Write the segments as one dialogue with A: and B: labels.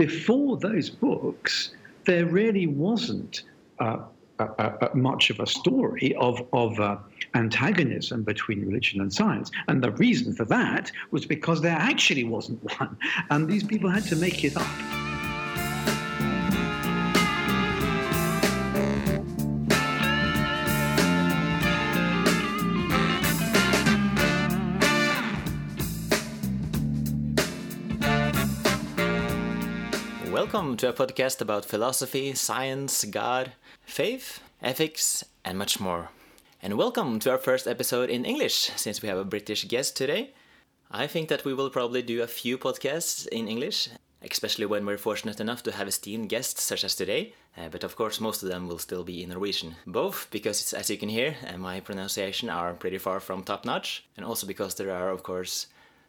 A: before those books, there really wasn't uh, much of a story of, of uh, antagonism between religion and science. And the reason for that was because there actually wasn't one. And these people had to make it up.
B: Welcome to a podcast about philosophy, science, God, faith, ethics, and much more. And welcome to our first episode in English, since we have a British guest today. I think that we will probably do a few podcasts in English, especially when we're fortunate enough to have esteemed guests such as today. Uh, but of course, most of them will still be in Norwegian. Both because, as you can hear, uh, my pronunciation are pretty far from top notch, and also because there are, of course,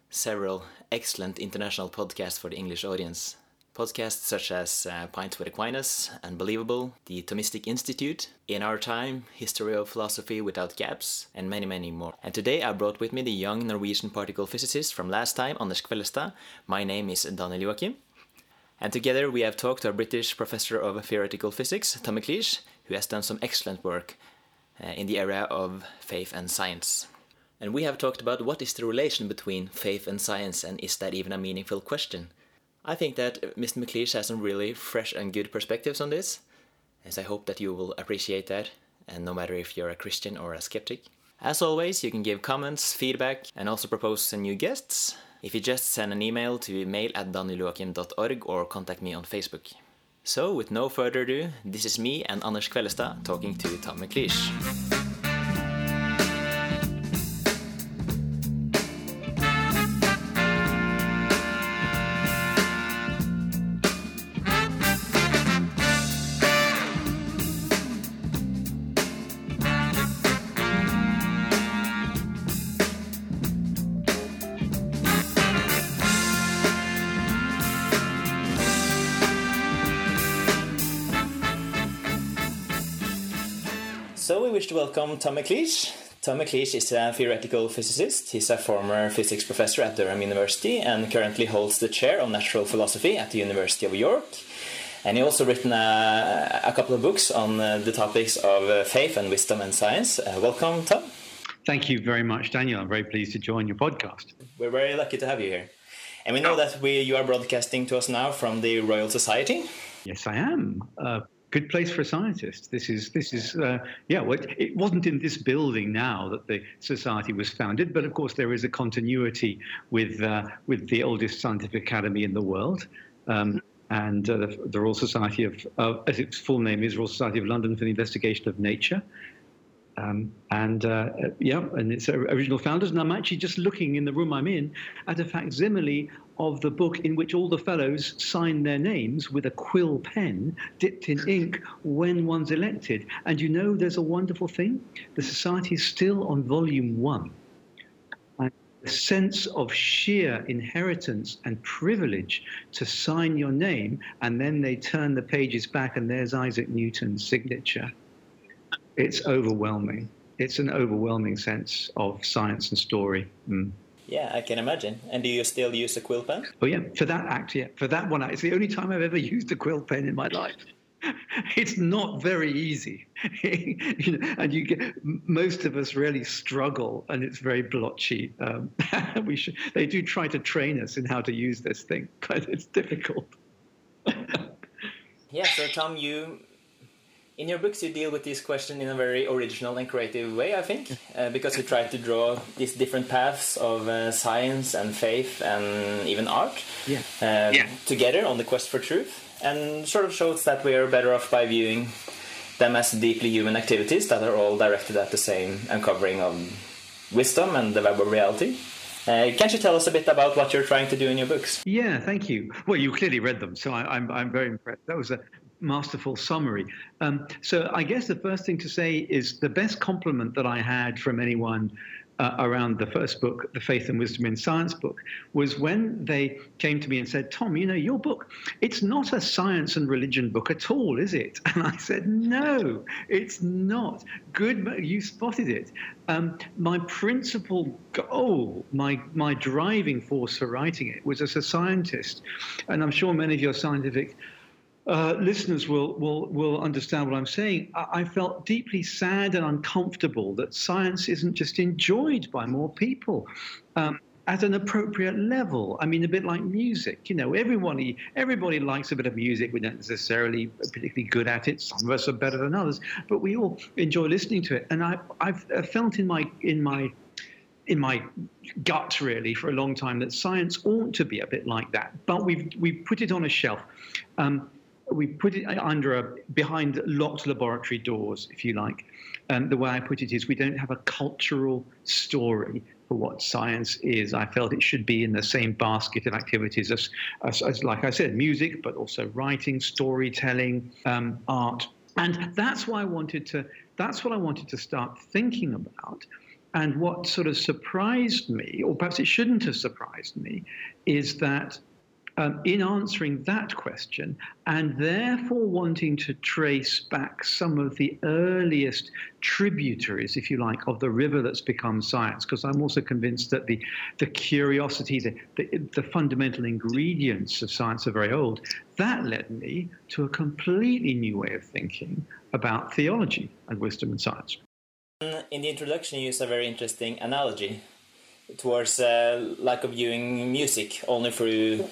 B: several excellent international podcasts for the English audience. Podcasts such as uh, Pints with Aquinas, Unbelievable, The Thomistic Institute, In Our Time, History of Philosophy Without Gaps, and many, many more. And today I brought with me the young Norwegian particle physicist from last time, Anders Kvellestad. My name is Daniel Joachim. And together we have talked to a British professor of theoretical physics, Tom McLeish, who has done some excellent work uh, in the area of faith and science. And we have talked about what is the relation between faith and science, and is that even a meaningful question? I think that Mr. McLeish has some really fresh and good perspectives on this, as I hope that you will appreciate that, and no matter if you're a Christian or a skeptic. As always, you can give comments, feedback, and also propose some new guests if you just send an email to mail at danieljoachim.org or contact me on Facebook. So, with no further ado, this is me and Anders Kvellestad talking to Tom McLeish. Welcome Tom McLeish. Tom McLeish is a theoretical physicist. He's a former physics professor at Durham University and currently holds the chair of natural philosophy at the University of York. And he also written a, a couple of books on uh, the topics of uh, faith and wisdom and science. Uh, welcome, Tom.
A: Thank you very much, Daniel. I'm very pleased to join your podcast.
B: We're very lucky to have you here. And we know that we, you are broadcasting to us now from the Royal Society.
A: Yes, I am. Uh, good place for a scientist. This is this is uh, yeah. Well, it wasn't in this building now that the society was founded, but of course there is a continuity with uh, with the oldest scientific academy in the world. Um, and uh, the, the, Royal Society of, as its full name is, Royal Society of London for the Investigation of Nature. Um, and uh, yeah, and its original founders. And I'm actually just looking in the room I'm in at a facsimile of the book in which all the fellows sign their names with a quill pen dipped in ink when one's elected. And you know, there's a wonderful thing. The society is still on volume one. And the sense of sheer inheritance and privilege to sign your name, and then they turn the pages back, and there's Isaac Newton's signature. It's overwhelming. It's an overwhelming sense of science and story. Mm.
B: Yeah, I can imagine. And do you still use a quill pen?
A: Oh yeah, for that act, yeah, for that one, act. it's the only time I've ever used a quill pen in my life. It's not very easy, you know, and you get most of us really struggle, and it's very blotchy. Um, we should, they do try to train us in how to use this thing, but it's difficult.
B: yeah. So Tom, you in your books, you deal with this question in a very original and creative way, I think, uh, because you try to draw these different paths of uh, science and faith and even art
A: yeah.
B: Uh, yeah. together on the quest for truth, and sort of shows that we are better off by viewing them as deeply human activities that are all directed at the same uncovering of wisdom and the web of reality. Uh, can't you tell us a bit about what you're trying to do in your books?
A: Yeah, thank you. Well, you clearly read them, so I, am I'm, I'm very impressed. That was a masterful summary. Um, so I guess the first thing to say is the best compliment that I had from anyone uh, around the first book, the Faith and Wisdom in Science book, was when they came to me and said, Tom, you know, your book, it's not a science and religion book at all, is it? And I said, no, it's not. Good, you spotted it. Um, my principal goal, my, my driving force for writing it was as a scientist, and I'm sure many of your scientific uh, listeners will, will, will understand what I'm saying. I, I, felt deeply sad and uncomfortable that science isn't just enjoyed by more people. Um, at an appropriate level. I mean, a bit like music. You know, everybody everybody likes a bit of music. We're not necessarily particularly good at it. Some of us are better than others, but we all enjoy listening to it. And I, I've felt in my in my in my gut really for a long time that science ought to be a bit like that, but we've we've put it on a shelf. Um, we put it under a behind locked laboratory doors, if you like. Um, the way I put it is, we don't have a cultural story for what science is. I felt it should be in the same basket of activities as, as, as like I said, music, but also writing, storytelling, um, art, and that's why I wanted to. That's what I wanted to start thinking about. And what sort of surprised me, or perhaps it shouldn't have surprised me, is that um, in answering that question and therefore wanting to trace back some of the earliest tributaries, if you like, of the river that's become science, because I'm also convinced that the, the curiosity, the, the, the fundamental ingredients of science are very old, that led me to a completely new way of thinking about theology and wisdom and science.
B: In the introduction, you use a very interesting analogy towards uh, like of viewing music only through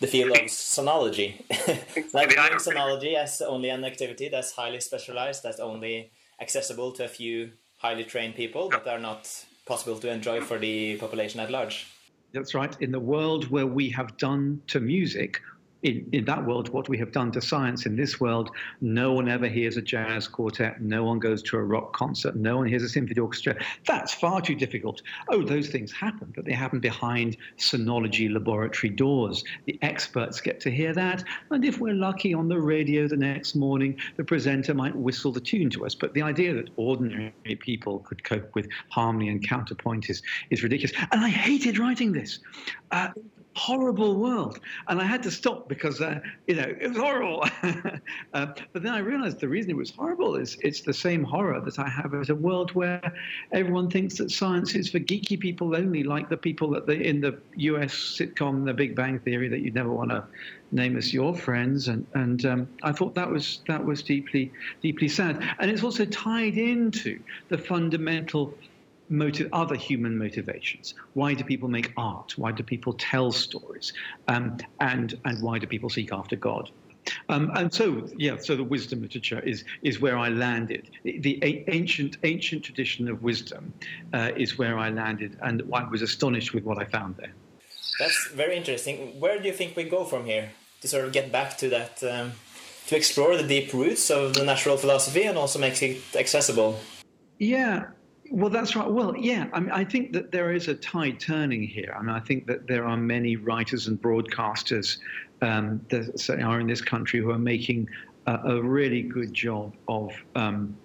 B: the field of sonology. like viewing sonology as only an activity that's highly specialized, that's only accessible to a few highly trained people, that are not possible to enjoy for the population at large.
A: That's right. In the world where we have done to music in, in that world, what we have done to science in this world, no one ever hears a jazz quartet, no one goes to a rock concert, no one hears a symphony orchestra. That's far too difficult. Oh, those things happen, but they happen behind sonology laboratory doors. The experts get to hear that, and if we're lucky on the radio the next morning, the presenter might whistle the tune to us. But the idea that ordinary people could cope with harmony and counterpoint is, is ridiculous. And I hated writing this. Uh, horrible world. And I had to stop because, uh, you know, it was horrible. uh, but then I realized the reason it was horrible is it's the same horror that I have as a world where everyone thinks that science is for geeky people only, like the people that the, in the US sitcom The Big Bang Theory that you'd never want to name as your friends. And, and um, I thought that was, that was deeply, deeply sad. And it's also tied into the fundamental motive, other human motivations. Why do people make art? Why do people tell stories? Um, and and why do people seek after God? Um, and so, yeah, so the wisdom literature is is where I landed. The, the ancient ancient tradition of wisdom uh, is where I landed, and I was astonished with what I found there.
B: That's very interesting. Where do you think we go from here to sort of get back to that, um, to explore the deep roots of the natural philosophy and also make it accessible?
A: Yeah, well, that's right. Well, yeah. I mean, I think that there is a tide turning here. I mean, I think that there are many writers and broadcasters um, that are in this country who are making a, really good job of um,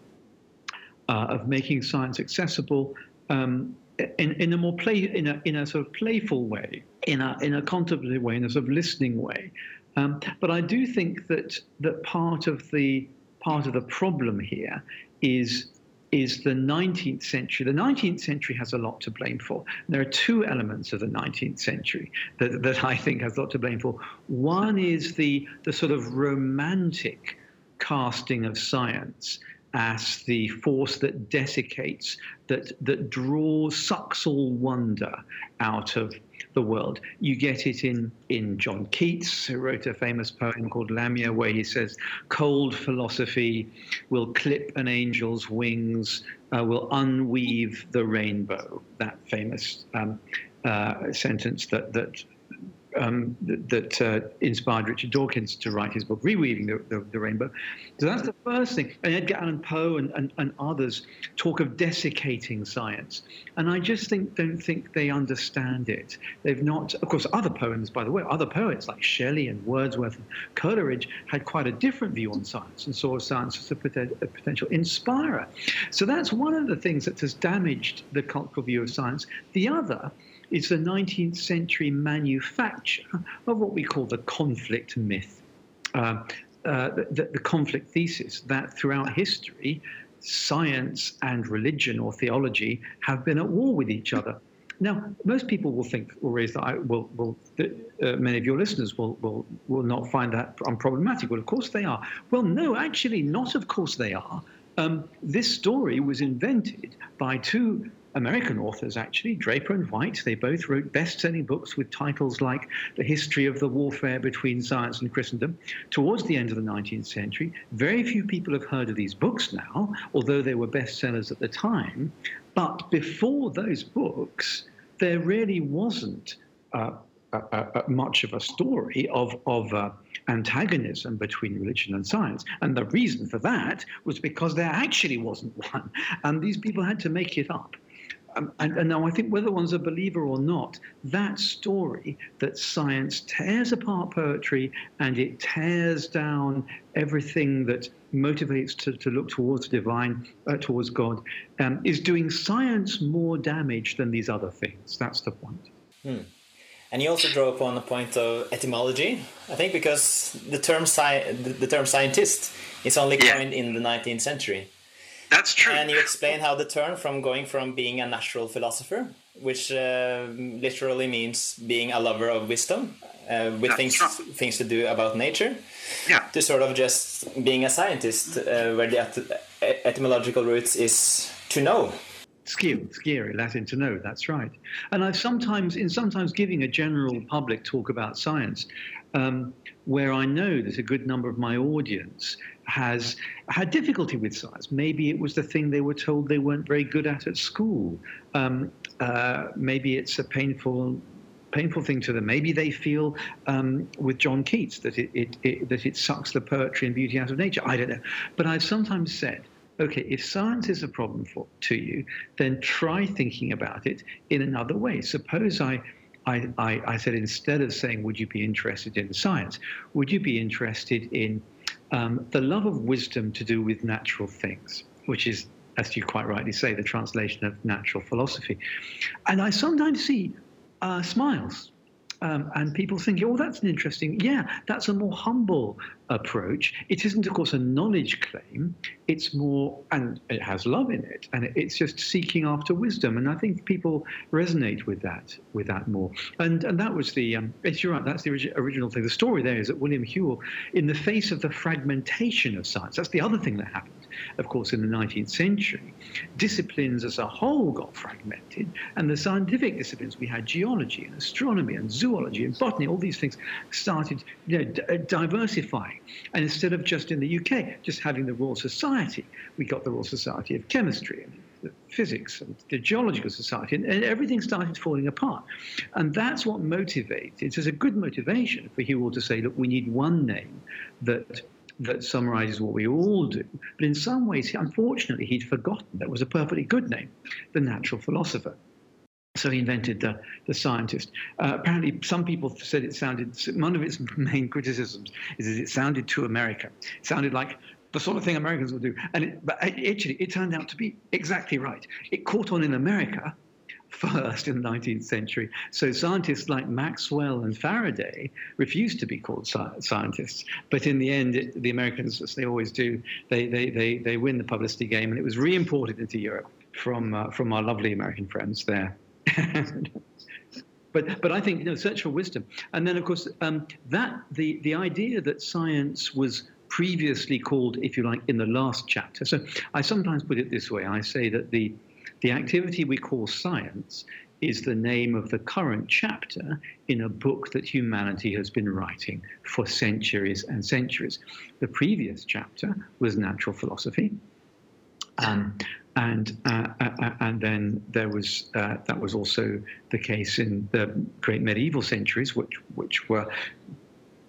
A: uh, of making science accessible um, in, in a more play in a in a sort of playful way, in a in a contemplative way, in a sort of listening way. Um, but I do think that that part of the part of the problem here is is the 19th century. The 19th century has a lot to blame for. There are two elements of the 19th century that, that I think has a lot to blame for. One is the, the sort of romantic casting of science as the force that desiccates, that, that draws, sucks all wonder out of the world. You get it in, in John Keats, who wrote a famous poem called Lamia, where he says, Cold philosophy will clip an angel's wings, uh, will unweave the rainbow. That famous um, uh, sentence that, that um, that, uh, inspired Richard Dawkins to write his book, Reweaving the, the, the, Rainbow. So that's the first thing. And Edgar Allan Poe and, and, and others talk of desiccating science. And I just think don't think they understand it. They've not, of course, other poems, by the way, other poets like Shelley and Wordsworth and Coleridge had quite a different view on science and saw science as a, a potential inspirer. So that's one of the things that has damaged the cultural view of science. The other is the 19th century manufacture of what we call the conflict myth, uh, uh, the, the conflict thesis that throughout history, science and religion or theology have been at war with each other. Now, most people will think or raise that I will, will that, uh, many of your listeners will, will, will not find that unproblematic. Well, of course they are. Well, no, actually, not of course they are. Um, this story was invented by two American authors, actually, Draper and White. They both wrote best selling books with titles like The History of the Warfare Between Science and Christendom towards the end of the 19th century. Very few people have heard of these books now, although they were bestsellers at the time. But before those books, there really wasn't uh, much of a story of, of uh, antagonism between religion and science. And the reason for that was because there actually wasn't one. And these people had to make it up. Um, and, and, now I think whether one's a believer or not, that story that science tears apart poetry and it tears down everything that motivates to, to look towards the divine, uh, towards God, um, is doing science more damage than these other things. That's the point.
B: Hmm. And you also draw upon the point of etymology, I think, because the term, sci- the term scientist is only coined yeah. in the 19th century.
C: That's true.
B: And you explain how the turn from going from being a natural philosopher, which uh, literally means being a lover of wisdom, uh, with things things to do about nature,
C: yeah.
B: to sort of just being a scientist, uh, where the et etymological roots is to know.
A: Scire, scire, Latin to know. That's right. And I've sometimes, in sometimes giving a general public talk about science, um, where I know that a good number of my audience has had difficulty with science. Maybe it was the thing they were told they weren't very good at at school. Um, uh, maybe it's a painful painful thing to them. Maybe they feel um, with John Keats that it, it, it, that it sucks the poetry and beauty out of nature. I don't know. But I've sometimes said, okay, if science is a problem for, to you, then try thinking about it in another way. Suppose I I, I, I, said instead of saying, Would you be interested in science? Would you be interested in um, the love of wisdom to do with natural things, which is, as you quite rightly say, the translation of natural philosophy? And I sometimes see uh, smiles um, and people think, oh, that's an interesting, yeah, that's a more humble approach. It isn't, of course, a knowledge claim. It's more, and it has love in it, and it's just seeking after wisdom. And I think people resonate with that, with that more. And and that was the, um, you're right, that's the original thing. The story there is that William Whewell, in the face of the fragmentation of science, that's the other thing that happened of course, in the 19th century, disciplines as a whole got fragmented, and the scientific disciplines we had geology and astronomy and zoology and botany, all these things started you know, d- diversifying. And instead of just in the UK, just having the Royal Society, we got the Royal Society of Chemistry and physics and the geological society, and, and, everything started falling apart. And that's what motivates. It's a good motivation for Whewell to say, look, we need one name that that summarizes what we all do. But in some ways, unfortunately, he'd forgotten that was a perfectly good name, the natural philosopher. So he invented the, the scientist. Uh, apparently, some people said it sounded, one of its main criticisms is that it sounded too American. It sounded like the sort of thing Americans would do. And it, but actually, it turned out to be exactly right. It caught on in America first in the 19th century. So scientists like Maxwell and Faraday refused to be called scientists. But in the end, it, the Americans, as they always do, they, they, they, they win the publicity game, and it was re-imported into Europe from, uh, from our lovely American friends there. but but I think you know search for wisdom, and then of course um, that the the idea that science was previously called, if you like, in the last chapter. So I sometimes put it this way: I say that the the activity we call science is the name of the current chapter in a book that humanity has been writing for centuries and centuries. The previous chapter was natural philosophy. Um, and uh, uh, uh, and then there was uh, that was also the case in the great medieval centuries, which which were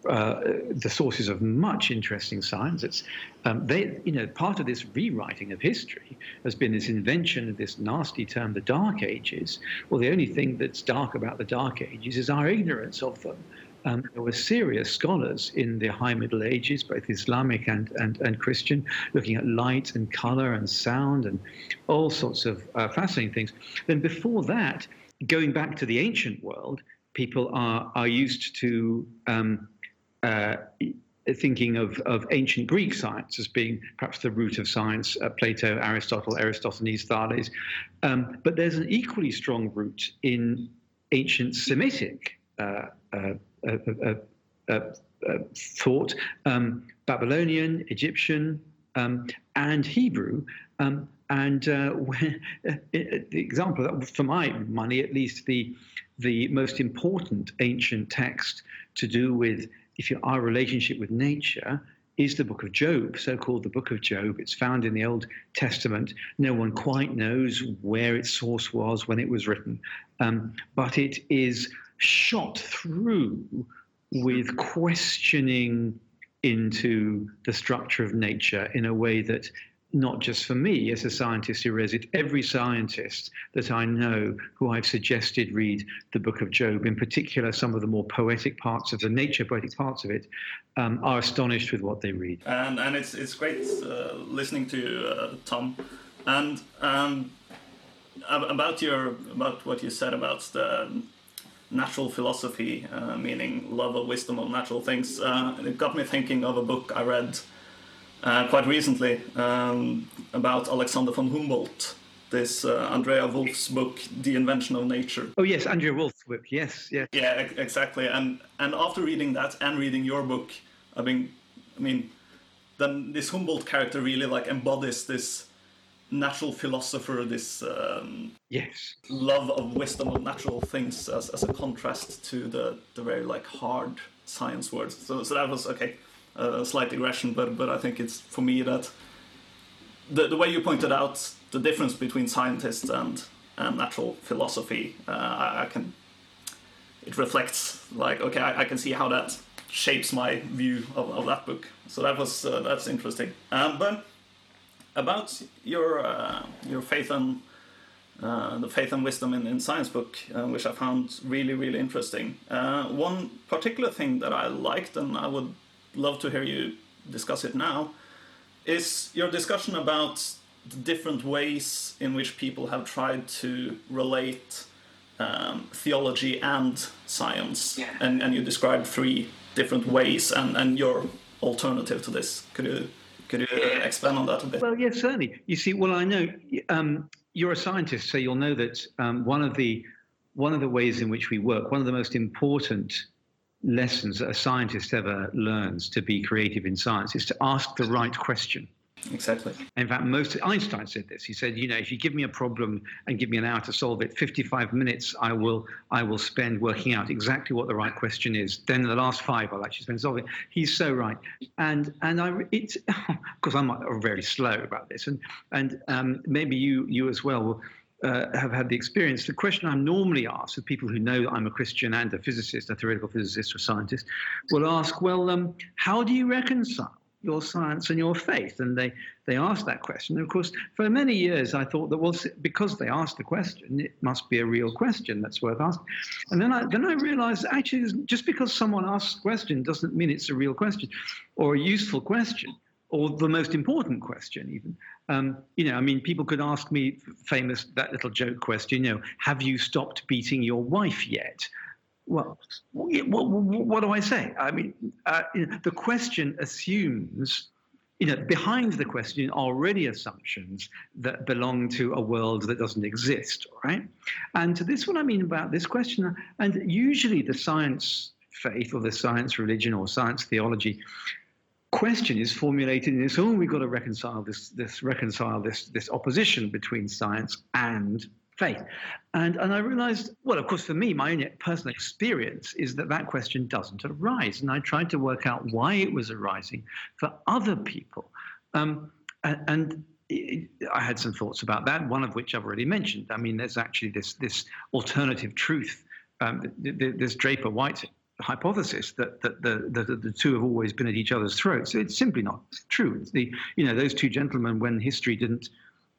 A: uh, the sources of much interesting science. It's um, they, you know, part of this rewriting of history has been this invention of this nasty term, the Dark Ages. Well, the only thing that's dark about the Dark Ages is our ignorance of them. Um, there were serious scholars in the High Middle Ages, both Islamic and, and, and Christian, looking at light and color and sound and all sorts of uh, fascinating things. Then before that, going back to the ancient world, people are, are used to um, uh, thinking of, of ancient Greek science as being perhaps the root of science, uh, Plato, Aristotle, Aristophanes, Thales. Um, but there's an equally strong root in ancient Semitic uh, uh, uh, uh, thought, um, Babylonian, Egyptian, um, and Hebrew. Um, and when, the example, for my money at least, the the most important ancient text to do with if you, our relationship with nature is the book of Job, so called the book of Job. It's found in the Old Testament. No one quite knows where its source was when it was written, um, but it is shot through with questioning into the structure of nature in a way that not just for me as a scientist who reads it, every scientist that I know who I've suggested read the book of Job, in particular some of the more poetic parts of the nature poetic parts of it, um, are astonished with what they read.
C: And, and it's, it's great uh, listening to you, uh, Tom. And um, about your about what you said about the natural philosophy, uh, meaning love of wisdom of natural things, uh, it got me thinking of a book I read uh, quite recently um, about Alexander von Humboldt. This uh, Andrea Wulf's book, The Invention of Nature.
A: Oh yes, Andrea Wulf's book. Yes, yes.
C: Yeah, exactly. And and after reading that and reading your book, I mean, I mean, then this Humboldt character really like embodies this natural philosopher, this um,
A: yes
C: love of wisdom of natural things as, as a contrast to the the very like hard science words. So so that was okay a slight digression, but but I think it's for me that the the way you pointed out the difference between scientists and and natural philosophy, uh, I, I, can it reflects like okay, I, I, can see how that shapes my view of, of that book. So that was uh, that's interesting. Um, but about your uh, your faith and uh, the faith and wisdom in, in science book, uh, which I found really really interesting. Uh, one particular thing that I liked, and I would love to hear you discuss it now, is your discussion about the different ways in which people have tried to relate um, theology and science. Yeah. And, and you described three different ways and, and your alternative to this. Could you could you expand on that a bit?
A: Well, yes, certainly. You see, well, I know um, you're a scientist, so you'll know that um, one of the one of the ways in which we work, one of the most important lessons that a scientist ever learns to be creative in science is to ask the right question.
C: Exactly.
A: In fact, most Einstein said this. He said, you know, if you give me a problem and give me an hour to solve it, 55 minutes I will I will spend working out exactly what the right question is. Then the last five I'll actually spend solving. He's so right. And and I it's of course I'm very slow about this, and and um, maybe you you as well uh, have had the experience, the question I'm normally asked of people who know that I'm a Christian and a physicist, a theoretical physicist or scientist, will ask, well, um, how do you reconcile your science and your faith? And they, they ask that question. And of course, for many years, I thought that, well, because they asked the question, it must be a real question that's worth asking. And then I, then I realized actually, just because someone asks a question doesn't mean it's a real question or a useful question or the most important question, even. Um, you know, I mean, people could ask me famous that little joke question. You know, have you stopped beating your wife yet? Well, what, what, do I say? I mean, uh, the question assumes, you know, behind the question are already assumptions that belong to a world that doesn't exist, right? And to this is what I mean about this question. And usually, the science faith or the science religion or science theology question is formulated in this oh we've got to reconcile this this reconcile this this opposition between science and faith and and i realized well of course for me my own personal experience is that that question doesn't arise and i tried to work out why it was arising for other people um, and, and I had some thoughts about that. One of which I've already mentioned. I mean, there's actually this this alternative truth. Um, this Draper White hypothesis that, that the, the, the two have always been at each other's throats. It's simply not true. It's the you know those two gentlemen when history didn't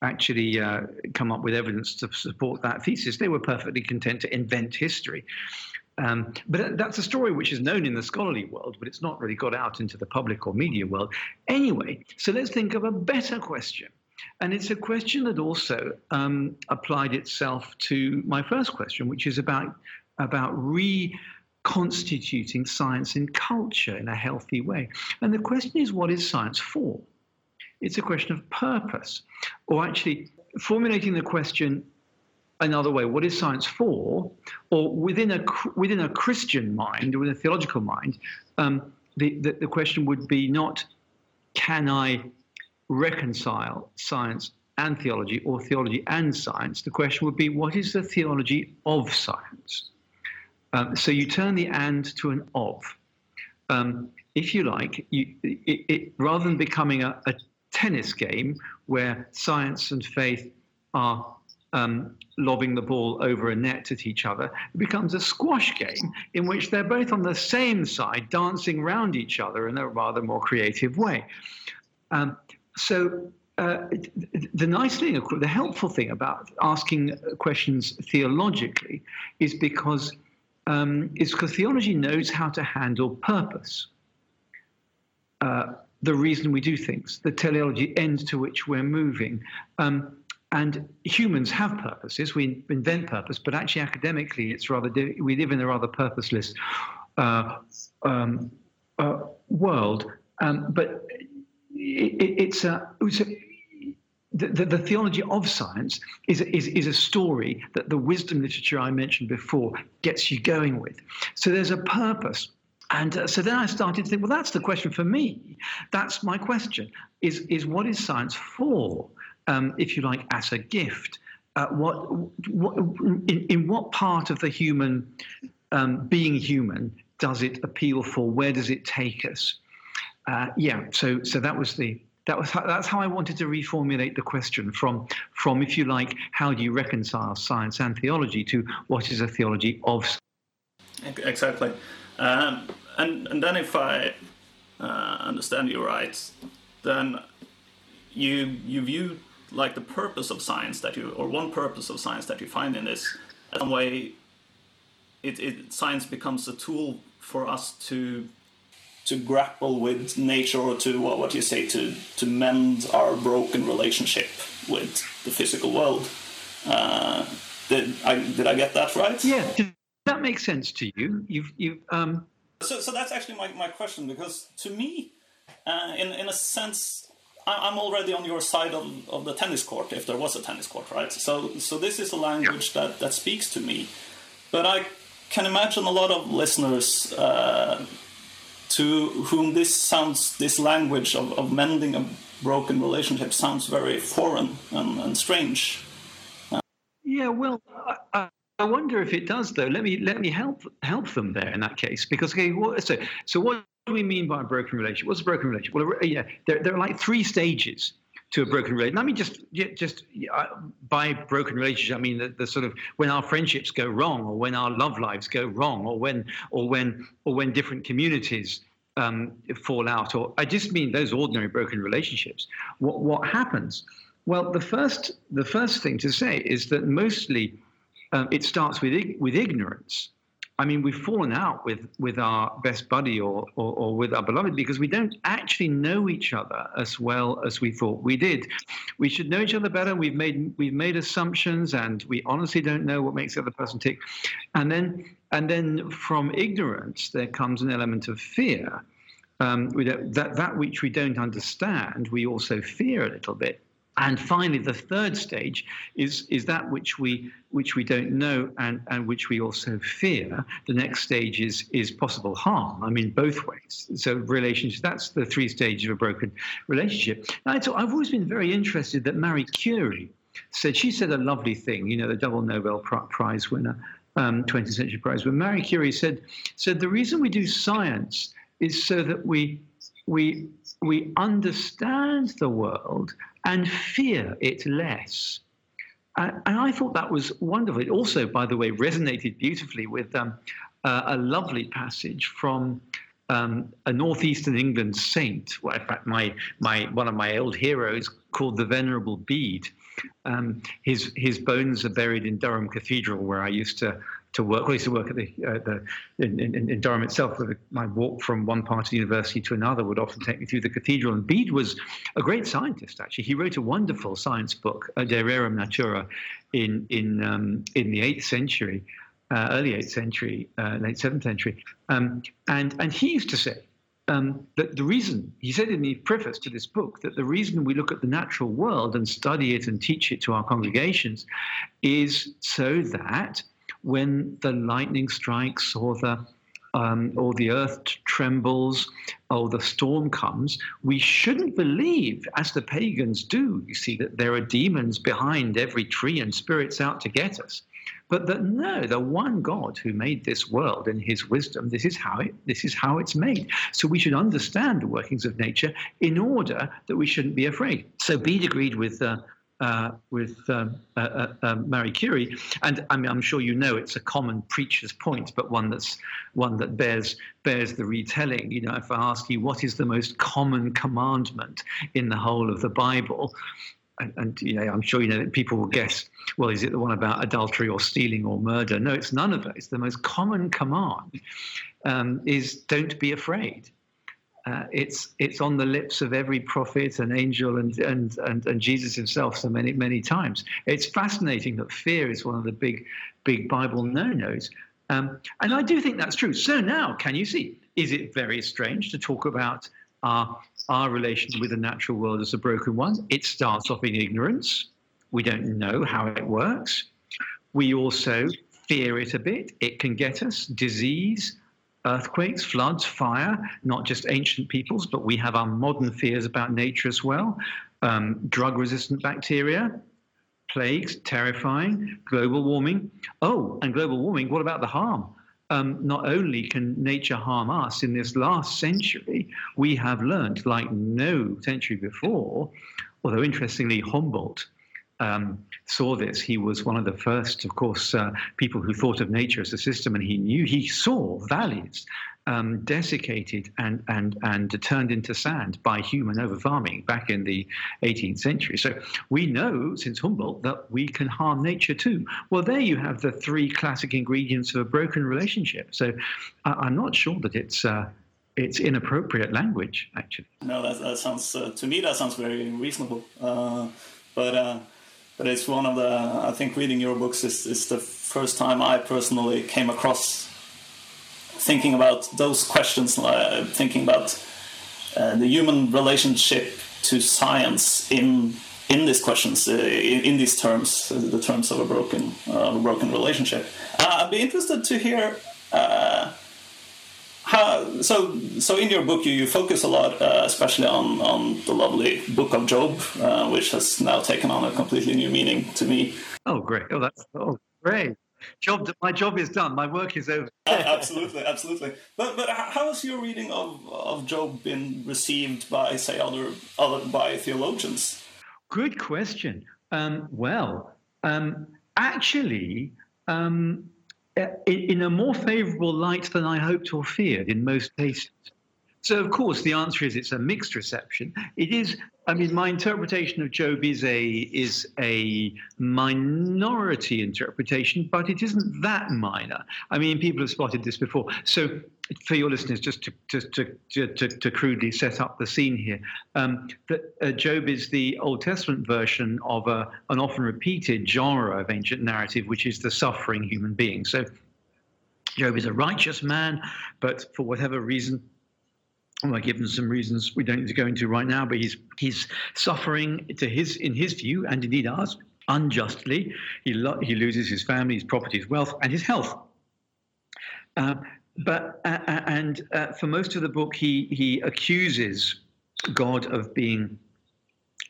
A: actually uh, come up with evidence to support that thesis, they were perfectly content to invent history. Um, but that's a story which is known in the scholarly world, but it's not really got out into the public or media world. Anyway, so let's think of a better question. And it's a question that also um, applied itself to my first question, which is about, about reconstituting science and culture in a healthy way. And the question is, what is science for? It's a question of purpose, or actually formulating the question another way what is science for? Or within a within a christian mind or within a theological mind um, the, the, the question would be not can i reconcile science and theology or theology and science? The question would be what is the theology of science? Um, so you turn the and to an of. Um, if you like you, it, it, rather than becoming a, a tennis game where science and faith are um, lobbing the ball over a net at each other. It becomes a squash game in which they're both on the same side, dancing around each other in a rather more creative way. Um, so uh, the nice thing, the helpful thing about asking questions theologically is because um, is because theology knows how to handle purpose. Uh, the reason we do things, the teleology end to which we're moving. Um, and humans have purposes. We invent purpose, but actually, academically, it's rather we live in a rather purposeless uh, um, uh, world. Um, but it, it's a, it's a the, the, the, theology of science is, is, is a story that the wisdom literature I mentioned before gets you going with. So there's a purpose. And uh, so then I started to think, well, that's the question for me. That's my question: is is what is science for? um, if you like, as a gift. Uh, what, what in, in, what part of the human um, being human does it appeal for? Where does it take us? Uh, yeah, so so that was the that was how, that's how I wanted to reformulate the question from from if you like, how do you reconcile science and theology to what is a theology of?
C: Exactly, um, and and then if I uh, understand you right, then you you view like the purpose of science that you, or one purpose of science that you find in this, in some way, it, it science becomes a tool for us to to grapple with nature or to what, what you say to to mend our broken relationship with the physical world. Uh, did I did I get that right?
A: Yeah, that make sense to you? You've you've um.
C: So so that's actually my, my question because to me, uh, in in a sense, I'm already on your side of, of the tennis court, if there was a tennis court, right? So, so this is a language that, that speaks to me. But I can imagine a lot of listeners uh, to whom this sounds, this language of, of mending a broken relationship sounds very foreign and, and strange.
A: Yeah, well, I, I wonder if it does, though. Let me let me help help them there in that case, because okay, what, so so what do we mean by a broken relationship? What's a broken relationship? Well, yeah, there, there are like three stages to a broken relationship. Let me just, just uh, by broken relationship, I mean the, the, sort of when our friendships go wrong, or when our love lives go wrong, or when, or when, or when different communities um, fall out. Or I just mean those ordinary broken relationships. What what happens? Well, the first, the first thing to say is that mostly um, it starts with with ignorance. I mean, we've fallen out with, with our best buddy or, or, or, with our beloved because we don't actually know each other as well as we thought we did. We should know each other better. We've made we've made assumptions, and we honestly don't know what makes the other person tick. And then and then from ignorance, there comes an element of fear. Um, that that which we don't understand, we also fear a little bit. And finally, the third stage is, is that which we, which we don't know and, and which we also fear. The next stage is, is possible harm. I mean, both ways. So, relationships, that's the three stages of a broken relationship. Now, I've always been very interested that Marie Curie said, she said a lovely thing, you know, the double Nobel Prize winner, um, 20th century prize, when Marie Curie said, said, the reason we do science is so that we we we understand the world and fear it less. Uh, and I thought that was wonderful. It also, by the way, resonated beautifully with um, uh, a lovely passage from um, a northeastern England saint. Well, in fact, my my one of my old heroes called the Venerable Bede. Um, his his bones are buried in Durham Cathedral, where I used to to work. Well, I used to work at the, uh, the in, in, in, Durham itself. My walk from one part of the university to another would often take me through the cathedral. And Bede was a great scientist. Actually, he wrote a wonderful science book, De Rerum Natura, in in um, in the eighth century, uh, early eighth century, uh, late seventh century. Um, and and he used to say. Um, that the reason, he said in the preface to this book, that the reason we look at the natural world and study it and teach it to our congregations is so that when the lightning strikes or the um, or the earth trembles or the storm comes, we shouldn't believe, as the pagans do, you see, that there are demons behind every tree and spirits out to get us. But that no, the one God who made this world in his wisdom, this is how it this is how it's made. So we should understand the workings of nature in order that we shouldn't be afraid. So Bede agreed with uh, uh, with um, uh, uh, um, Marie Curie, and I mean, I'm sure you know it's a common preacher's point, but one that's one that bears bears the retelling. You know, if I ask you what is the most common commandment in the whole of the Bible, and, and, you know, I'm sure you know that people will guess, well, is it the one about adultery or stealing or murder? No, it's none of those. The most common command um, is don't be afraid uh, it's it's on the lips of every prophet and angel and, and and and Jesus himself so many many times. It's fascinating that fear is one of the big big Bible no-nos, um, and I do think that's true. So now, can you see? Is it very strange to talk about our our relation with the natural world as a broken one? It starts off in ignorance. We don't know how it works. We also fear it a bit. It can get us disease, earthquakes, floods, fire, not just ancient peoples, but we have our modern fears about nature as well. Um, drug resistant bacteria, plagues, terrifying, global warming. Oh, and global warming, what about the harm? Um, not only can nature harm us in this last century, we have learned, like no century before, although interestingly, Humboldt um, saw this. He was one of the first, of course, uh, people who thought of nature as a system, and he knew he saw valleys um, desiccated and and and turned into sand by human overfarming back in the 18th century. So we know since Humboldt that we can harm nature too. Well, there you have the three classic ingredients of a broken relationship. So I, am not sure that it's. Uh, it's inappropriate language, actually.
C: No, that, that sounds uh, to me that sounds very reasonable. Uh, but uh, but it's one of the I think reading your books is, is the first time I personally came across thinking about those questions, uh, thinking about uh, the human relationship to science in in these questions, uh, in, in, these terms, uh, the terms of a broken broken relationship. Uh, I'd be interested to hear. How, so, so in your book, you, you focus a lot, uh, especially on, on the lovely Book of Job, uh, which has now taken on a completely new meaning to me.
A: Oh, great! Oh, that's oh, great. Job, my job is done. My work is over.
C: absolutely, absolutely. But but how has your reading of of Job been received by say other other by theologians?
A: Good question. Um, well, um, actually, um, Uh, in a more favourable light than I hoped or feared in most cases. So, of course, the answer is it's a mixed reception. It is, I mean, my interpretation of Job is a is a minority interpretation, but it isn't that minor. I mean, people have spotted this before. So, for your listeners, just to to to, to, crudely set up the scene here, um, that uh, Job is the Old Testament version of an often repeated genre of ancient narrative, which is the suffering human being. So. Job is a righteous man, but for whatever reason, well, I given some reasons we don't need to go into right now, but he's he's suffering to his in his view, and indeed ours, unjustly. He lo- he loses his family, his property, his wealth, and his health. Uh, but uh, uh, and uh, for most of the book, he he accuses God of being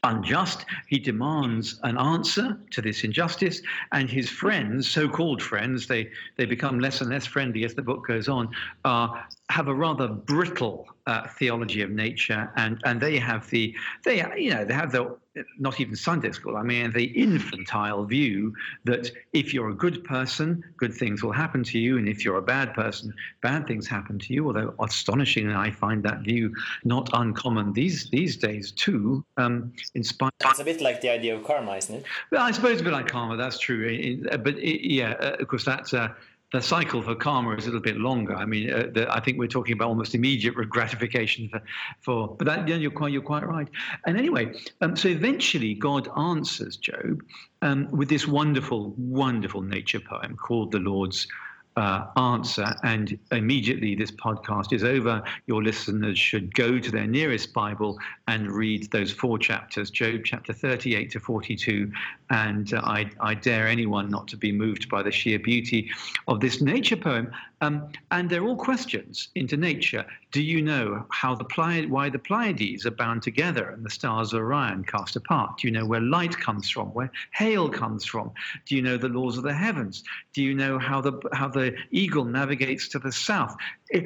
A: unjust. He demands an answer to this injustice, and his friends, so-called friends, they they become less and less friendly as the book goes on, are have a rather brittle uh, theology of nature, and and they have the they you know they have the not even Sunday school. I mean the infantile view that if you're a good person, good things will happen to you, and if you're a bad person, bad things happen to you. Although astonishingly, I find that view not uncommon these these days too. Um, in spite,
B: it's a bit like the idea of karma, isn't it?
A: Well, I suppose a bit like karma. That's true, but it, yeah, uh, of course that's. Uh, the cycle for karma is a little bit longer. I mean, uh, the, I think we're talking about almost immediate gratification for, for but that, yeah, you're quite you're quite right. And anyway, um, so eventually God answers Job um, with this wonderful, wonderful nature poem called the Lord's uh, answer. And immediately this podcast is over, your listeners should go to their nearest Bible and read those four chapters Job chapter 38 to 42. And uh, I, I dare anyone not to be moved by the sheer beauty of this nature poem. Um, and they're all questions into nature. Do you know how the why the Pleiades are bound together and the stars of Orion cast apart? Do you know where light comes from, where hail comes from? Do you know the laws of the heavens? Do you know how the how the eagle navigates to the south? It,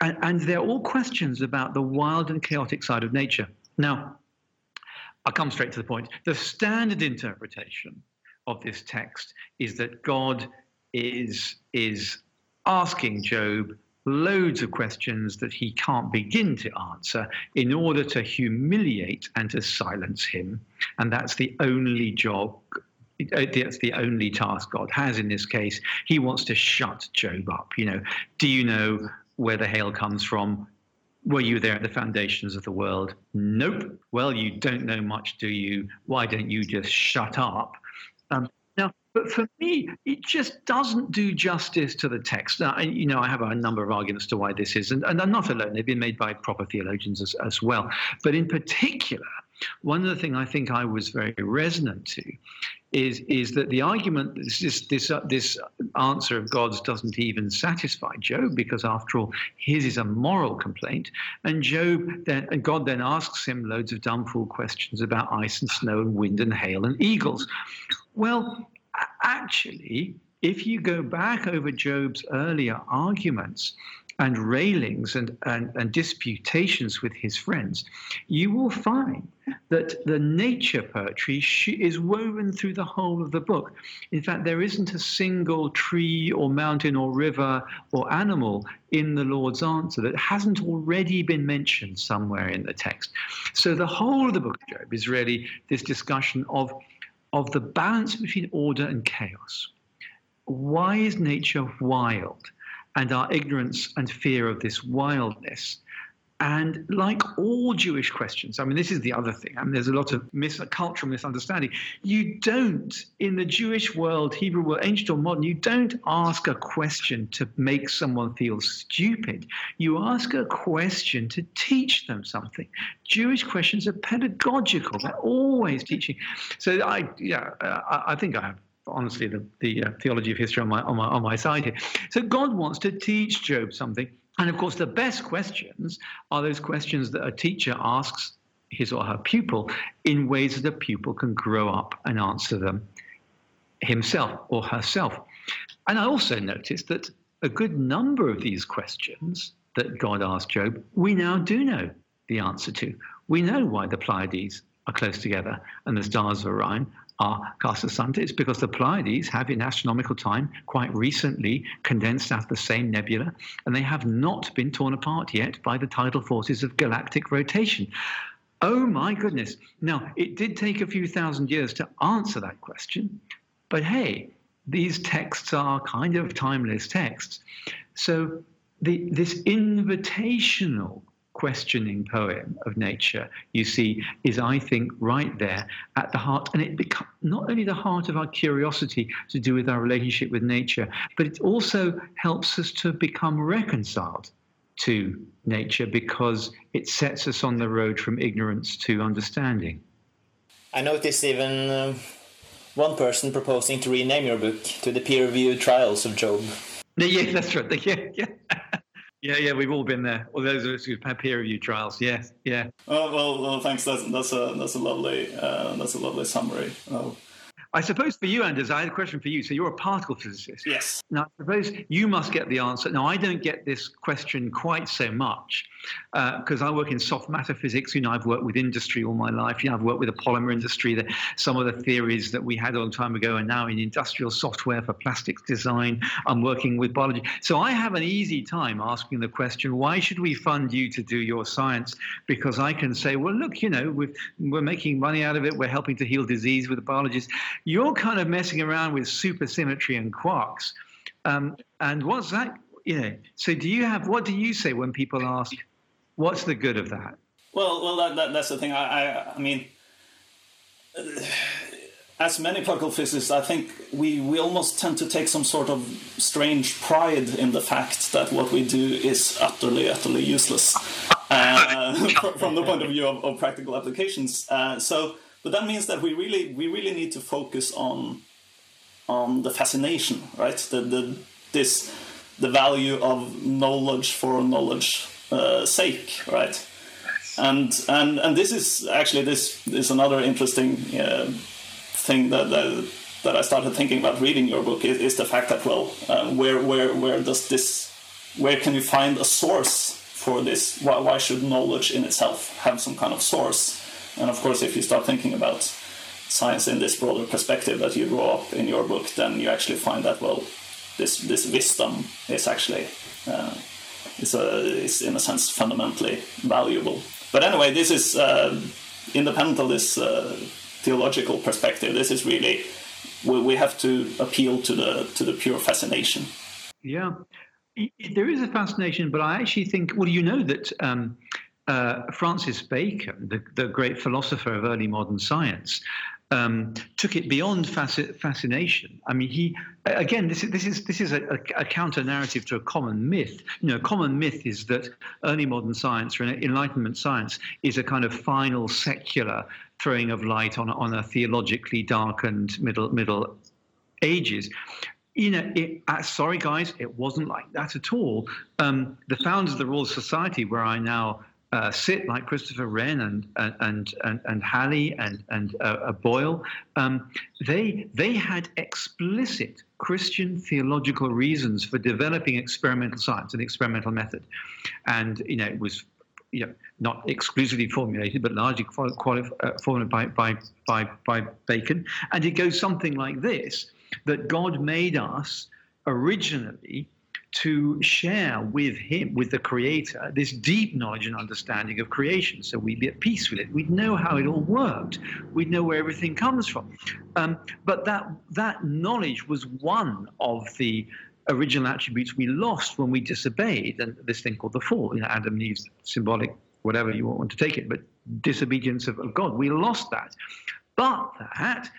A: and, and they're all questions about the wild and chaotic side of nature. Now, I'll come straight to the point. The standard interpretation of this text is that God is is asking Job loads of questions that he can't begin to answer in order to humiliate and to silence him. And that's the only job. That's the only task God has in this case. He wants to shut Job up. You know, do you know where the hail comes from? Were you there at the foundations of the world? Nope. Well, you don't know much, do you? Why don't you just shut up? Um, but for me, it just doesn't do justice to the text. Now, I, you know, I have a number of arguments to why this is, and, and I'm not alone. They've been made by proper theologians as, as well. But in particular, one of the things I think I was very resonant to is is that the argument this this uh, this answer of God's doesn't even satisfy Job because after all his is a moral complaint and Job then and God then asks him loads of dumb fool questions about ice and snow and wind and hail and eagles. Well, actually, if you go back over Job's earlier arguments and railings and, and, and disputations with his friends, you will find that the nature poetry is woven through the whole of the book. In fact, there isn't a single tree or mountain or river or animal in the Lord's answer that hasn't already been mentioned somewhere in the text. So the whole of the book of Job is really this discussion of of the balance between order and chaos. Why is nature wild? And our ignorance and fear of this wildness and like all Jewish questions, I mean, this is the other thing. I mean, there's a lot of mis- cultural misunderstanding. You don't, in the Jewish world, Hebrew world, ancient or modern, you don't ask a question to make someone feel stupid. You ask a question to teach them something. Jewish questions are pedagogical. They're always teaching. So I, yeah, I, I think I have honestly the, the uh, theology of history on my, on my on my side here. So God wants to teach Job something and of course, the best questions are those questions that a teacher asks his or her pupil in ways that a pupil can grow up and answer them himself or herself. And I also noticed that a good number of these questions that God asked Job, we now do know the answer to. We know why the Pleiades are close together and the stars of Orion are Castor Santa. It's because the Pleiades have, in astronomical time, quite recently condensed out of the same nebula, and they have not been torn apart yet by the tidal forces of galactic rotation. Oh my goodness. Now, it did take a few thousand years to answer that question, but hey, these texts are kind of timeless texts. So, the, this invitational questioning poem of nature, you see, is, I think, right there at the heart. And it becomes not only the heart of our curiosity to do with our relationship with nature, but it also helps us to become reconciled to nature because it sets us on the road from ignorance to understanding.
B: I noticed even uh, one person proposing to rename your book to the peer reviewed trials of Job.
A: Yeah, that's right. Yeah, yeah. Yeah, yeah, we've all been there. All those of us who've had peer review trials. Yes, yeah.
C: Oh well, well, thanks. That's that's a that's a lovely uh, that's a lovely summary. Oh.
A: I suppose for you, Anders, I had a question for you. So you're a particle physicist.
C: Yes.
A: Now, I suppose you must get the answer. Now, I don't get this question quite so much because uh, I work in soft matter physics. You know, I've worked with industry all my life. You know, I've worked with the polymer industry. That some of the theories that we had a long time ago are now in industrial software for plastics design. I'm working with biology. So I have an easy time asking the question, why should we fund you to do your science? Because I can say, well, look, you know, we are making money out of it. We're helping to heal disease with the biologists you're kind of messing around with supersymmetry and quarks. Um, and what's that? You know, so do you have, what do you say when people ask, what's the good of that?
C: Well, well, that, that, that's the thing. I, I, I mean, as many particle physicists, I think we, we almost tend to take some sort of strange pride in the fact that what we do is utterly, utterly useless uh, from the point of view of, of practical applications. Uh, so but that means that we really we really need to focus on on the fascination, right? The the this the value of knowledge for knowledge uh, sake, right? And and and this is actually this is another interesting uh, thing that, that that I started thinking about reading your book is, is the fact that well, uh, where where where does this where can you find a source for this? Why, why should knowledge in itself have some kind of source? And of course, if you start thinking about science in this broader perspective that you draw up in your book, then you actually find that well, this this wisdom is actually uh, is a is in a sense fundamentally valuable. But anyway, this is uh, independent of this uh, theological perspective. This is really we, we have to appeal to the to the pure fascination.
A: Yeah, there is a fascination, but I actually think. Well, you know that. Um, uh, Francis Bacon, the, the, great philosopher of early modern science, um, took it beyond fasc- fascination. I mean, he again, this is this is this is a, a, counter narrative to a common myth. You know, a common myth is that early modern science or Enlightenment science is a kind of final secular throwing of light on on a theologically darkened middle middle ages you know, it, uh, sorry guys, it wasn't like that at all. Um, the founders of the Royal Society, where I now uh, sit like Christopher Wren and and and and Halley and and uh, uh, Boyle, um, they they had explicit Christian theological reasons for developing experimental science and experimental method, and you know it was you know, not exclusively formulated, but largely uh, formulated by, by, by, by Bacon. And it goes something like this that God made us originally to share with him, with the creator, this deep knowledge and understanding of creation. So we'd be at peace with it. We'd know how it all worked. We'd know where everything comes from. Um, but that that knowledge was one of the original attributes we lost when we disobeyed, and this thing called the fall. You know, Adam and Eve's symbolic, whatever you want to take it, but disobedience of, of God. We lost that. But that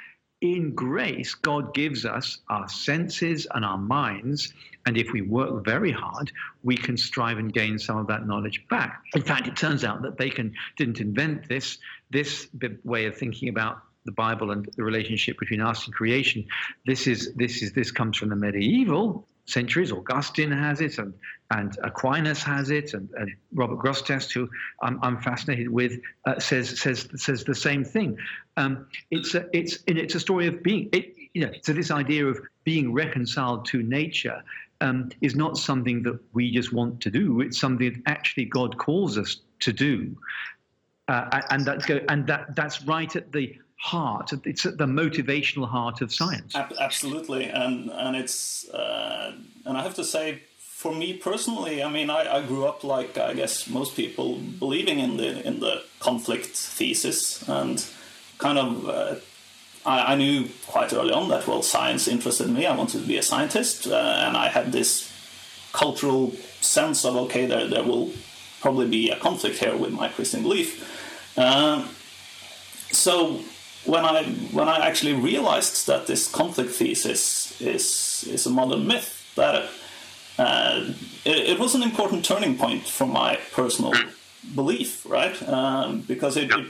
A: in grace, God gives us our senses and our minds. And if we work very hard, we can strive and gain some of that knowledge back. In fact, it turns out that Bacon didn't invent this, this way of thinking about the Bible and the relationship between us and creation. This is this is this comes from the medieval centuries. Augustine has it, and and Aquinas has it, and, and Robert Grosseteste, who I'm, I'm fascinated with, uh, says says says the same thing. Um, it's a, it's it's a story of being. It, you know, so this idea of being reconciled to nature um, is not something that we just want to do. It's something that actually God calls us to do, uh, and that's go and that that's right at the heart. It's at the motivational heart of science.
C: Absolutely, and and it's uh, and I have to say, for me personally, I mean, I, I grew up like I guess most people believing in the in the conflict thesis and kind of. Uh, I, I, knew quite early on that well, science interested me. I wanted to be a scientist, uh, and I had this cultural sense of okay, there there will probably be a conflict here with my Christian belief. Uh, so when I when I actually realized that this conflict thesis is is a modern myth, that uh, it, it, was an important turning point for my personal belief, right? Um, because it, it,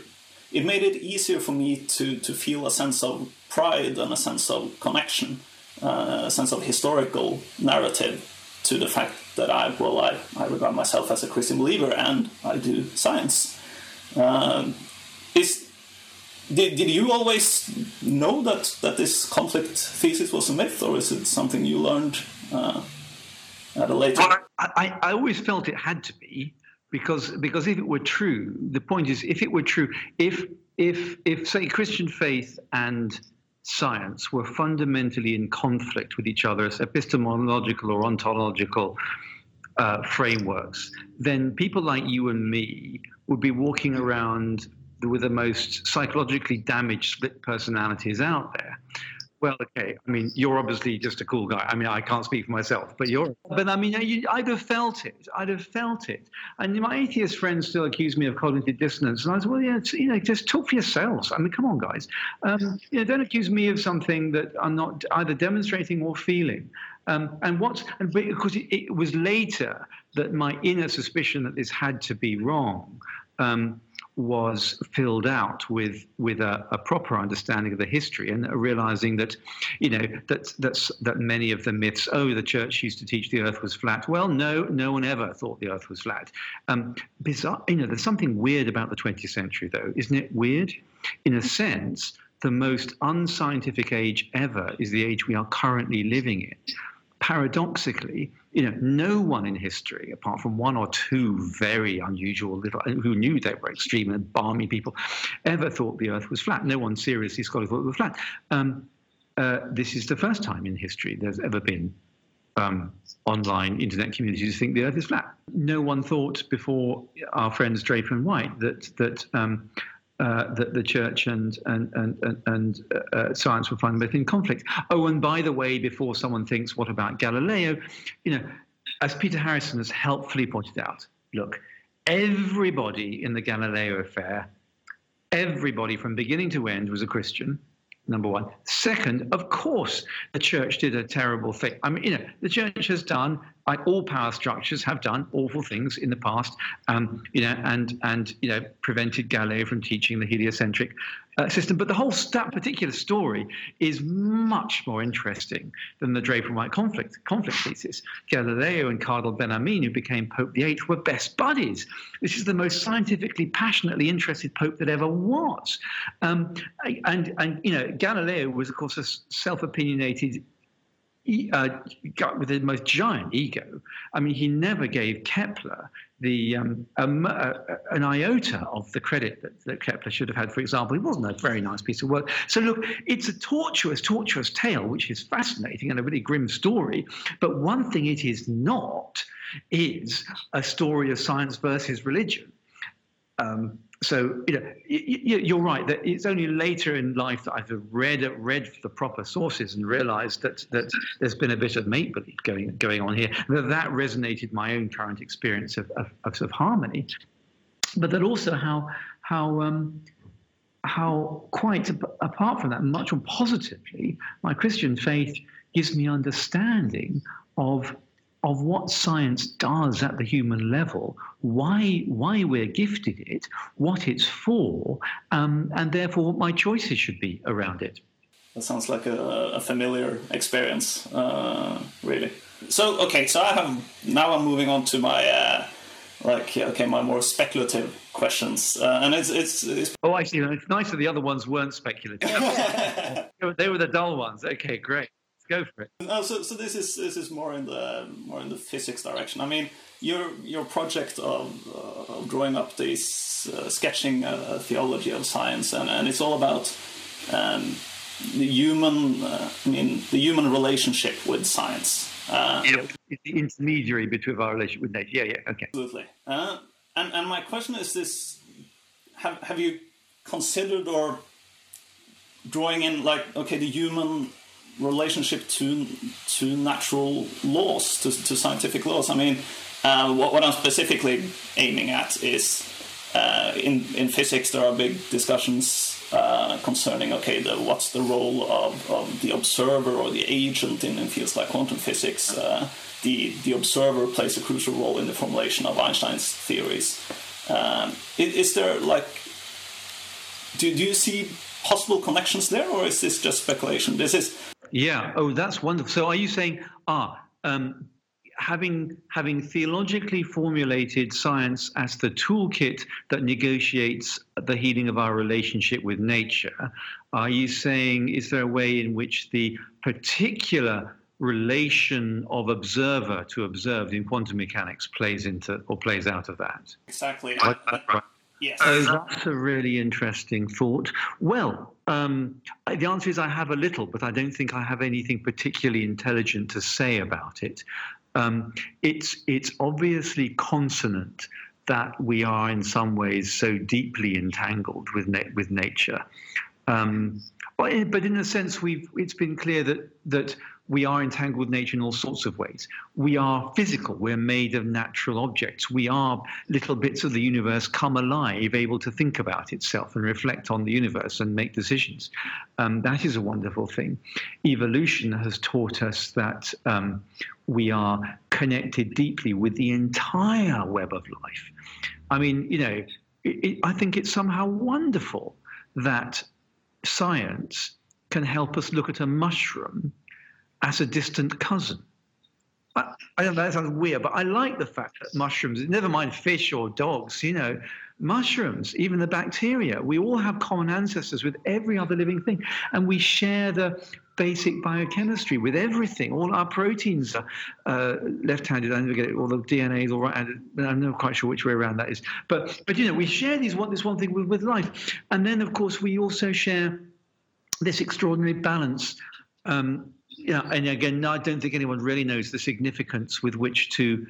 C: it made it easier for me to to feel a sense of pride and a sense of connection, uh, a sense of historical narrative to the fact that I well I, I regard myself as a Christian believer and I do science. Um, is did, did you always know that, that this conflict thesis was a myth, or is it something you learned uh, at a later?
A: Well, I, I always felt it had to be because because if it were true, the point is if it were true, if if if say Christian faith and science were fundamentally in conflict with each other as epistemological or ontological uh, frameworks, then people like you and me would be walking around with the most psychologically damaged split personalities out there. Well, okay. I mean, you're obviously just a cool guy. I mean, I can't speak for myself, but you're. But I mean, you, I'd have felt it. I'd have felt it. And my atheist friends still accuse me of cognitive dissonance, and I was, well, yeah, you know, just talk for yourselves. I mean, come on, guys. Um, you know, don't accuse me of something that I'm not either demonstrating or feeling. Um, and what? And because it, it, was later that my inner suspicion that this had to be wrong. Um, was filled out with with a, a, proper understanding of the history and realizing that you know that that's that many of the myths oh the church used to teach the earth was flat. Well no no one ever thought the earth was flat. Um, bizarre you know there's something weird about the 20th century though isn't it weird? In a sense the most unscientific age ever is the age we are currently living in. Paradoxically you know, no one in history, apart from one or two very unusual little, who knew they were extreme and balmy people, ever thought the Earth was flat. No one seriously scholarly thought it was flat. Um, uh, this is the first time in history there's ever been um, online internet communities think the Earth is flat. No one thought before our friends Draper and White that that um, uh, that the church and and and and, uh, uh, science were fundamentally in conflict. Oh, and by the way, before someone thinks, what about Galileo? You know, as Peter Harrison has helpfully pointed out, look, everybody in the Galileo affair, everybody from beginning to end was a Christian number one. Second, of course, the church did a terrible thing. I mean, you know, the church has done, like all power structures have done awful things in the past, um, you know, and and you know, prevented Galileo from teaching the heliocentric uh, system. But the whole that particular story is much more interesting than the Draper-White conflict conflict thesis. Galileo and Cardinal Bellarmine, who became Pope VIII, were best buddies. This is the most scientifically, passionately interested Pope that ever was. Um, and and you know, Galileo was, of course, a self-opinionated uh, with the most giant ego. I mean, he never gave Kepler the um, an iota of the credit that, that, Kepler should have had. For example, it wasn't a very nice piece of work. So look, it's a tortuous, tortuous tale, which is fascinating and a really grim story. But one thing it is not is a story of science versus religion. Um, so you know, you're right that it's only later in life that I've read read the proper sources and realised that that there's been a bit of make believe going going on here. That that resonated my own current experience of of, of, harmony, but that also how how um, how quite apart from that, much more positively, my Christian faith gives me understanding of of what science does at the human level, why why we're gifted it, what it's for, um, and therefore what my choices should be around it.
C: That sounds like a, a familiar experience, uh, really. So okay, so I have now I'm moving on to my uh, like okay my more speculative questions, uh, and it's, it's, it's
A: oh I see. It's nice that the other ones weren't speculative. they were the dull ones. Okay, great go for it.
C: No, so, so this is this is more in the more in the physics direction. I mean, your your project of, uh, of drawing up this uh, sketching a, theology of science, and, and it's all about um, the human. Uh, I mean, the human relationship with science.
A: Uh, yeah, it's the intermediary between our relationship with nature. Yeah, yeah, okay.
C: Absolutely. Uh, and and my question is this: Have have you considered or drawing in like okay the human relationship to to natural laws, to, to scientific laws. I mean, uh, what, what, I'm specifically aiming at is uh, in in physics there are big discussions uh, concerning okay, the, what's the role of, of the observer or the agent in, in fields like quantum physics. Uh, the the observer plays a crucial role in the formulation of Einstein's theories. Um, is, is there like do, do you see possible connections there, or is this just speculation? This is
A: yeah. Oh, that's wonderful. So, are you saying ah? Um, having having theologically formulated science as the toolkit that negotiates the healing of our relationship with nature, are you saying is there a way in which the particular relation of observer to observed in quantum mechanics plays into or plays out of that?
C: Exactly.
A: Yes. Oh, that's a really interesting thought. Well, um, the answer is I have a little, but I don't think I have anything particularly intelligent to say about it. Um, it's it's obviously consonant that we are in some ways so deeply entangled with na- with nature. Um, but, in, but in a sense, we've it's been clear that that we are entangled with nature in all sorts of ways. We are physical, we're made of natural objects. We are little bits of the universe come alive, able to think about itself and reflect on the universe and make decisions. Um, that is a wonderful thing. Evolution has taught us that um, we are connected deeply with the entire web of life. I mean, you know, it, it, I think it's somehow wonderful that science can help us look at a mushroom as a distant cousin. I, I know that sounds weird, but I like the fact that mushrooms, never mind fish or dogs, you know, mushrooms, even the bacteria, we all have common ancestors with every other living thing. And we share the basic biochemistry with everything. All our proteins are uh, left-handed. I never get it. All the DNA is all right-handed. I'm not quite sure which way around that is. But but you know, we share these one this one thing with, with life, and then of course we also share this extraordinary balance um, yeah, and again, I don't think anyone really knows the significance with which to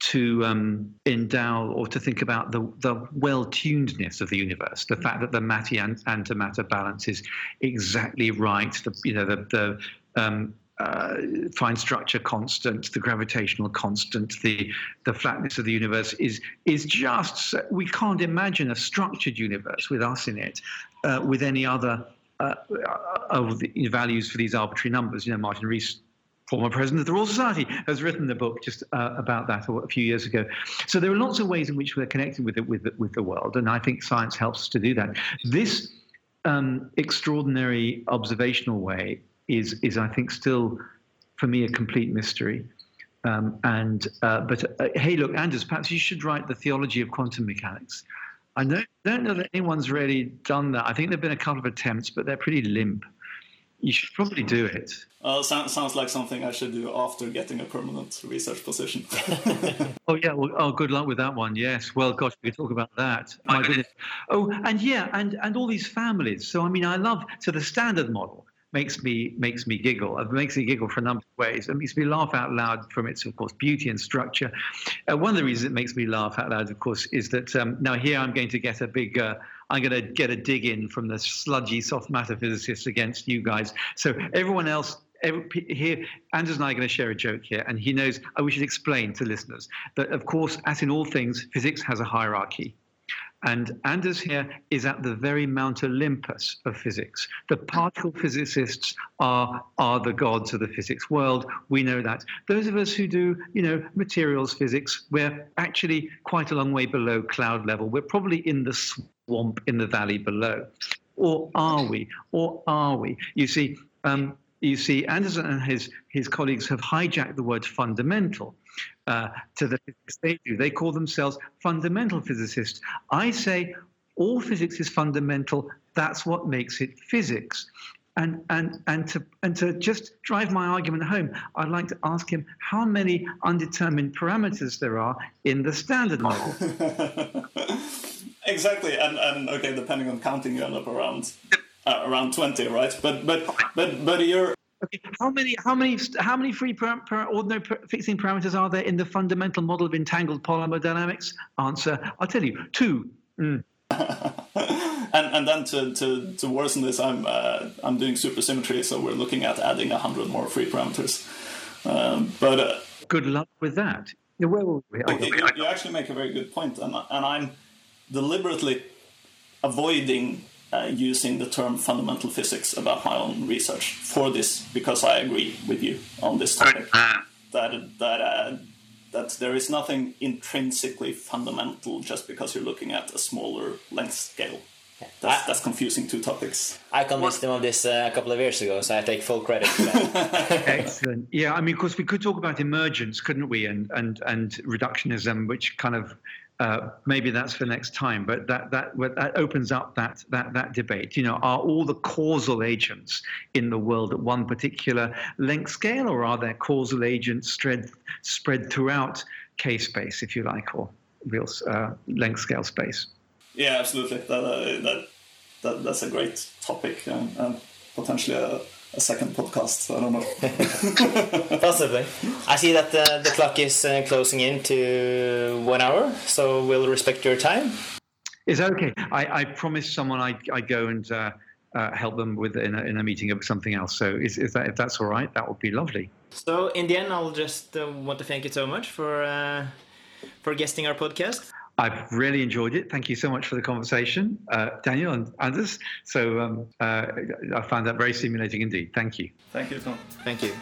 A: to um, endow or to think about the, the well-tunedness of the universe, the fact that the matter and antimatter balance is exactly right, the you know the the um, uh, fine structure constant, the gravitational constant, the the flatness of the universe is is just we can't imagine a structured universe with us in it, uh, with any other uh, of the values for these arbitrary numbers. You know, Martin Rees, former president of the Royal Society, has written a book just uh, about that a few years ago. So there are lots of ways in which we're connected with it, with, with the world, and I think science helps us to do that. This um, extraordinary observational way is, is I think, still for me a complete mystery. Um, and uh, but uh, hey, look, Anders, perhaps you should write the theology of quantum mechanics. I don't, don't know that anyone's really done that. I think there've been a couple of attempts, but they're pretty limp. You should probably do it.
C: Uh, so, sounds like something I should do after getting a permanent research position.
A: oh yeah, well, oh good luck with that one. Yes, well, gosh, we could talk about that. My goodness. Oh, and yeah, and and all these families. So I mean, I love so the standard model makes me makes me giggle. It makes me giggle for a number of ways. It makes me laugh out loud from its, of course, beauty and structure. Uh, one of the reasons it makes me laugh out loud, of course, is that um, now here I'm going to get a big. Uh, I'm going to get a dig in from the sludgy soft matter physicists against you guys. So everyone else Every, here, Anders and I are going to share a joke here, and he knows. Oh, we should explain to listeners that, of course, as in all things, physics has a hierarchy. And Anders here is at the very Mount Olympus of physics. The particle physicists are, are the gods of the physics world. We know that. Those of us who do, you know, materials physics, we're actually quite a long way below cloud level. We're probably in the swamp in the valley below. Or are we? Or are we? You see, um, you see, Anderson and his, his colleagues have hijacked the word fundamental uh, to the physics they do. They call themselves fundamental physicists. I say all physics is fundamental. That's what makes it physics. And, and, and, to, and to just drive my argument home, I'd like to ask him how many undetermined parameters there are in the standard model.
C: exactly. And, and okay, depending on counting, you end up around uh, around 20, right? But but but but you're
A: Okay, how many how many how many free per, per ordinary per fixing parameters are there in the fundamental model of entangled polymer dynamics? Answer: I'll tell you, two. Mm.
C: and and then to, to, to worsen this, I'm uh, I'm doing supersymmetry, so we're looking at adding hundred more free parameters. Um, but uh,
A: good luck with that. Yeah, well,
C: you, you actually make a very good point, and and I'm deliberately avoiding uh, using the term fundamental physics about my own research for this because I agree with you on this topic that that uh, that there is nothing intrinsically fundamental just because you're looking at a smaller length scale. That's, that's confusing two topics.
B: I convinced him of this uh, a couple of years ago, so I take full credit for that.
A: Excellent. Yeah, I mean, of course, we could talk about emergence, couldn't we? And and and reductionism, which kind of uh, maybe that's for next time, but that that that opens up that that that debate. You know, are all the causal agents in the world at one particular length scale, or are there causal agents spread spread throughout k space, if you like, or real uh, length scale space?
C: Yeah, absolutely. That, uh, that, that that's a great topic and, and potentially a a second podcast. I don't know.
B: Possibly. I see that uh, the clock is uh, closing in to one hour, so we'll respect your time.
A: It's okay. I, I promised someone I'd, I'd go and uh, uh help them with in a, in a meeting of something else. So is, is that if that's all right, that would be lovely.
B: So in the end, I'll just uh, want to thank you so much for uh, for guesting our podcast.
A: I've really enjoyed it. Thank you so much for the conversation, uh, Daniel and Anders. So um, uh, I found that very stimulating indeed. Thank you.
C: Thank you, Tom.
B: Thank you.